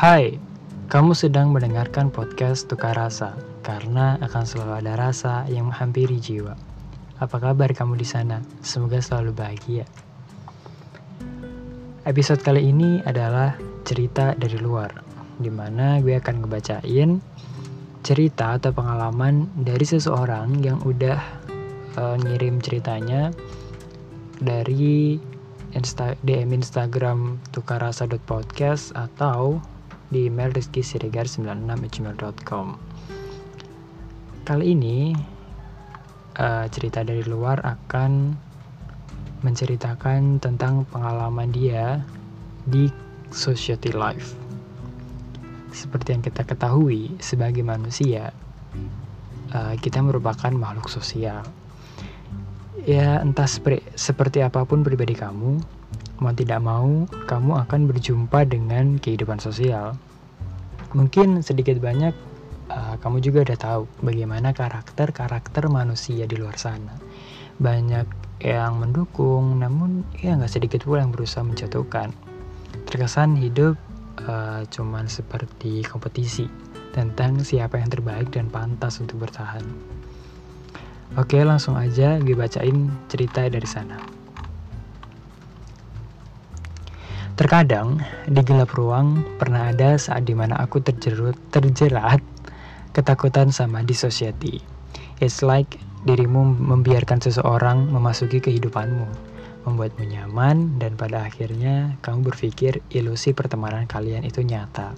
Hai, kamu sedang mendengarkan podcast Tukar Rasa karena akan selalu ada rasa yang menghampiri jiwa. Apa kabar kamu di sana? Semoga selalu bahagia. Episode kali ini adalah cerita dari luar, di mana gue akan ngebacain cerita atau pengalaman dari seseorang yang udah uh, ngirim ceritanya dari Insta DM Instagram tukarasa.podcast atau di email rizkysirigar96gmail.com Kali ini uh, cerita dari luar akan menceritakan tentang pengalaman dia di society life. Seperti yang kita ketahui sebagai manusia, uh, kita merupakan makhluk sosial. Ya entah sepre, seperti apa pun pribadi kamu, mau tidak mau, kamu akan berjumpa dengan kehidupan sosial. Mungkin sedikit banyak uh, kamu juga udah tahu bagaimana karakter-karakter manusia di luar sana. Banyak yang mendukung, namun ya nggak sedikit pula yang berusaha menjatuhkan. Terkesan hidup uh, cuman seperti kompetisi tentang siapa yang terbaik dan pantas untuk bertahan. Oke, langsung aja gue bacain cerita dari sana. Terkadang, di gelap ruang, pernah ada saat di mana aku terjerut, terjerat ketakutan sama di society. It's like dirimu membiarkan seseorang memasuki kehidupanmu, membuatmu nyaman, dan pada akhirnya kamu berpikir ilusi pertemanan kalian itu nyata.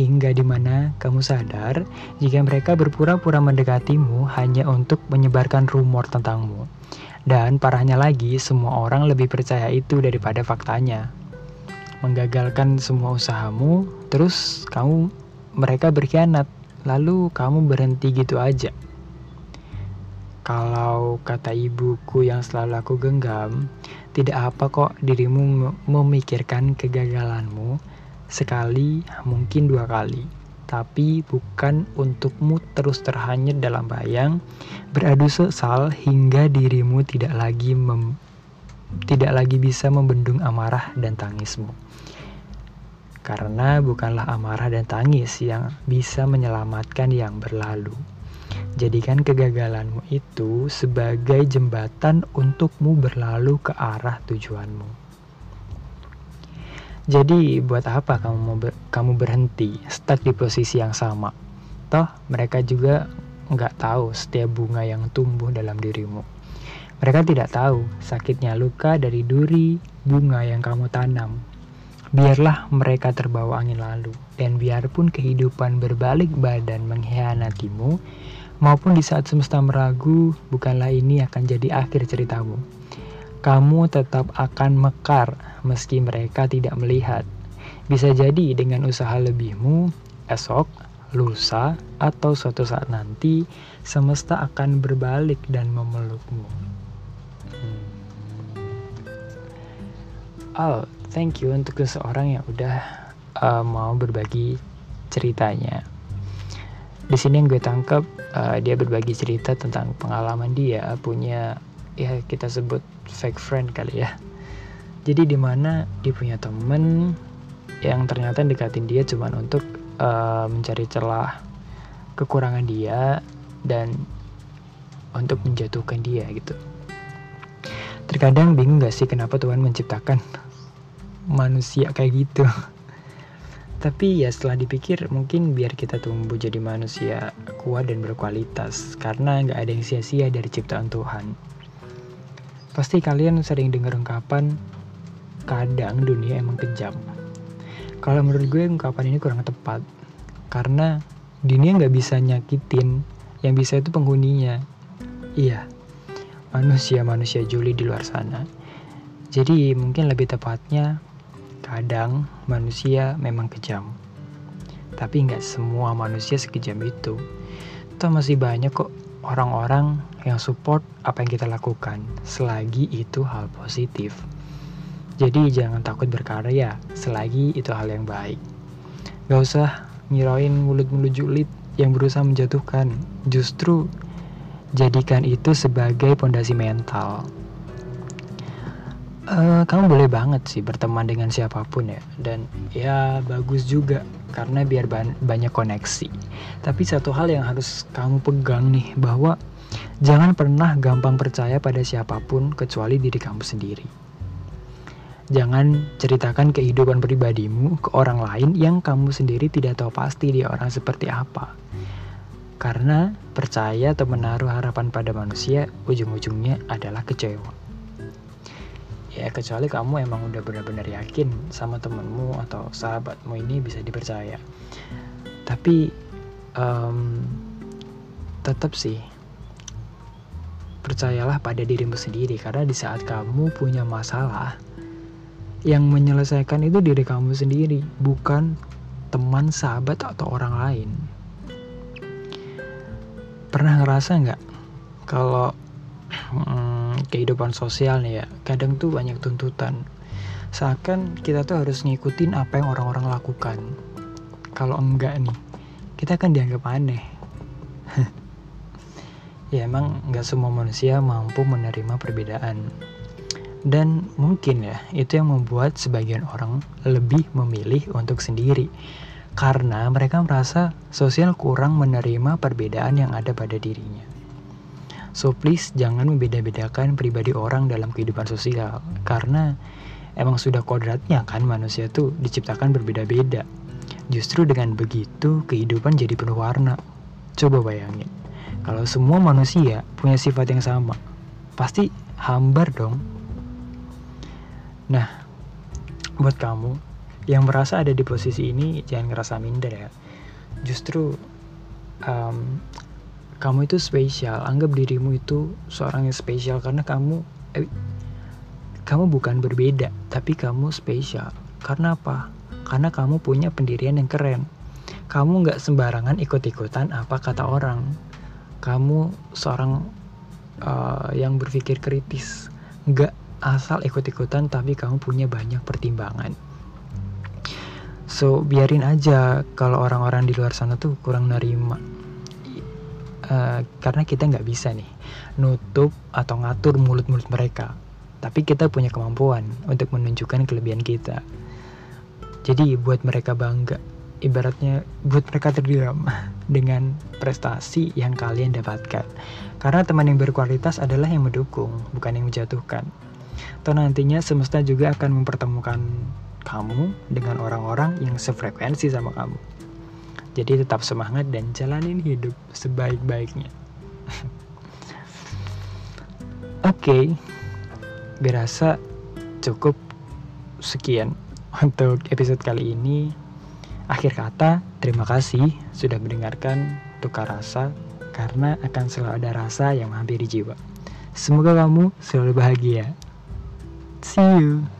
Hingga di mana kamu sadar jika mereka berpura-pura mendekatimu hanya untuk menyebarkan rumor tentangmu. Dan parahnya lagi, semua orang lebih percaya itu daripada faktanya menggagalkan semua usahamu, terus kamu mereka berkhianat, lalu kamu berhenti gitu aja. Kalau kata ibuku yang selalu aku genggam, tidak apa kok dirimu memikirkan kegagalanmu sekali, mungkin dua kali. Tapi bukan untukmu terus terhanyut dalam bayang, beradu sesal hingga dirimu tidak lagi mem tidak lagi bisa membendung amarah dan tangismu. Karena bukanlah amarah dan tangis yang bisa menyelamatkan yang berlalu. Jadikan kegagalanmu itu sebagai jembatan untukmu berlalu ke arah tujuanmu. Jadi, buat apa kamu mau ber kamu berhenti stuck di posisi yang sama? Toh, mereka juga nggak tahu setiap bunga yang tumbuh dalam dirimu. Mereka tidak tahu sakitnya luka dari duri bunga yang kamu tanam. Biarlah mereka terbawa angin lalu, dan biarpun kehidupan berbalik badan mengkhianatimu, maupun di saat semesta meragu, bukanlah ini akan jadi akhir ceritamu. Kamu tetap akan mekar meski mereka tidak melihat. Bisa jadi dengan usaha lebihmu, esok, lusa, atau suatu saat nanti, semesta akan berbalik dan memelukmu. Oh, thank you untuk seseorang yang udah uh, mau berbagi ceritanya. Di sini yang gue tangkap uh, dia berbagi cerita tentang pengalaman dia punya ya kita sebut fake friend kali ya. Jadi di mana dia punya temen yang ternyata dekatin dia cuma untuk uh, mencari celah kekurangan dia dan untuk menjatuhkan dia gitu. Terkadang bingung gak sih kenapa Tuhan menciptakan manusia kayak gitu. Tapi ya setelah dipikir mungkin biar kita tumbuh jadi manusia kuat dan berkualitas karena nggak ada yang sia-sia dari ciptaan Tuhan. Pasti kalian sering dengar ungkapan kadang dunia emang kejam. Kalau menurut gue ungkapan ini kurang tepat karena dunia nggak bisa nyakitin, yang bisa itu penghuninya. Iya, manusia-manusia juli di luar sana. Jadi mungkin lebih tepatnya kadang manusia memang kejam. Tapi nggak semua manusia sekejam itu. Toh masih banyak kok orang-orang yang support apa yang kita lakukan selagi itu hal positif. Jadi jangan takut berkarya selagi itu hal yang baik. Gak usah ngirain mulut-mulut julid yang berusaha menjatuhkan. Justru jadikan itu sebagai pondasi mental. Uh, kamu boleh banget sih berteman dengan siapa pun ya. Dan ya bagus juga. Karena biar ban banyak koneksi. Tapi satu hal yang harus kamu pegang nih bahwa jangan pernah gampang percaya pada siapa pun kecuali diri kamu sendiri. Jangan ceritakan kehidupan pribadimu ke orang lain yang kamu sendiri tidak tahu pasti dia orang seperti apa. Karena percaya atau menaruh harapan pada manusia ujung-ujungnya adalah kecewa ya kecuali kamu emang udah benar-benar yakin sama temenmu atau sahabatmu ini bisa dipercaya. Tapi um, tetap sih percayalah pada dirimu sendiri. Karena di saat kamu punya masalah yang menyelesaikan itu diri kamu sendiri bukan teman sahabat atau orang lain. Pernah ngerasa nggak kalau hmm, kehidupan sosial nih ya. Kadang tuh banyak tuntutan. Seakan kita tuh harus ngikutin apa yang orang-orang lakukan. Kalau enggak nih kita akan dianggap aneh. Ya emang nggak semua manusia mampu menerima perbedaan. Dan mungkin ya itu yang membuat sebagian orang lebih memilih untuk sendiri. Karena mereka merasa sosial kurang menerima perbedaan yang ada pada dirinya So please jangan membeda-bedakan pribadi orang dalam kehidupan sosial karena emang sudah kodratnya kan manusia tuh diciptakan berbeda-beda. Justru dengan begitu kehidupan jadi penuh warna. Coba bayangin, kalau semua manusia punya sifat yang sama, pasti hambar dong. Nah, buat kamu yang merasa ada di posisi ini jangan ngerasa minder ya. Justru um, kamu itu spesial. Anggap dirimu itu seorang yang spesial karena kamu eh, kamu bukan berbeda tapi kamu spesial. Karena apa? Karena kamu punya pendirian yang keren. Kamu nggak sembarangan ikut-ikutan apa kata orang. Kamu seorang uh, yang berpikir kritis. Nggak asal ikut-ikutan tapi kamu punya banyak pertimbangan. So biarin aja kalau orang-orang di luar sana tuh kurang nerima uh, karena kita nggak bisa nih nutup atau ngatur mulut-mulut mereka. Tapi kita punya kemampuan untuk menunjukkan kelebihan kita. Jadi buat mereka bangga ibaratnya buat mereka terdiam dengan prestasi yang kalian dapatkan. Karena teman yang berkualitas adalah yang mendukung bukan yang menjatuhkan. Atau nantinya semesta juga akan mempertemukan kamu dengan orang-orang yang sefrekuensi sama kamu jadi tetap semangat dan jalanin hidup sebaik-baiknya. Oke, okay, berasa cukup sekian untuk episode kali ini. Akhir kata, terima kasih sudah mendengarkan tukar rasa karena akan selalu ada rasa yang menghampiri jiwa. Semoga kamu selalu bahagia. See you.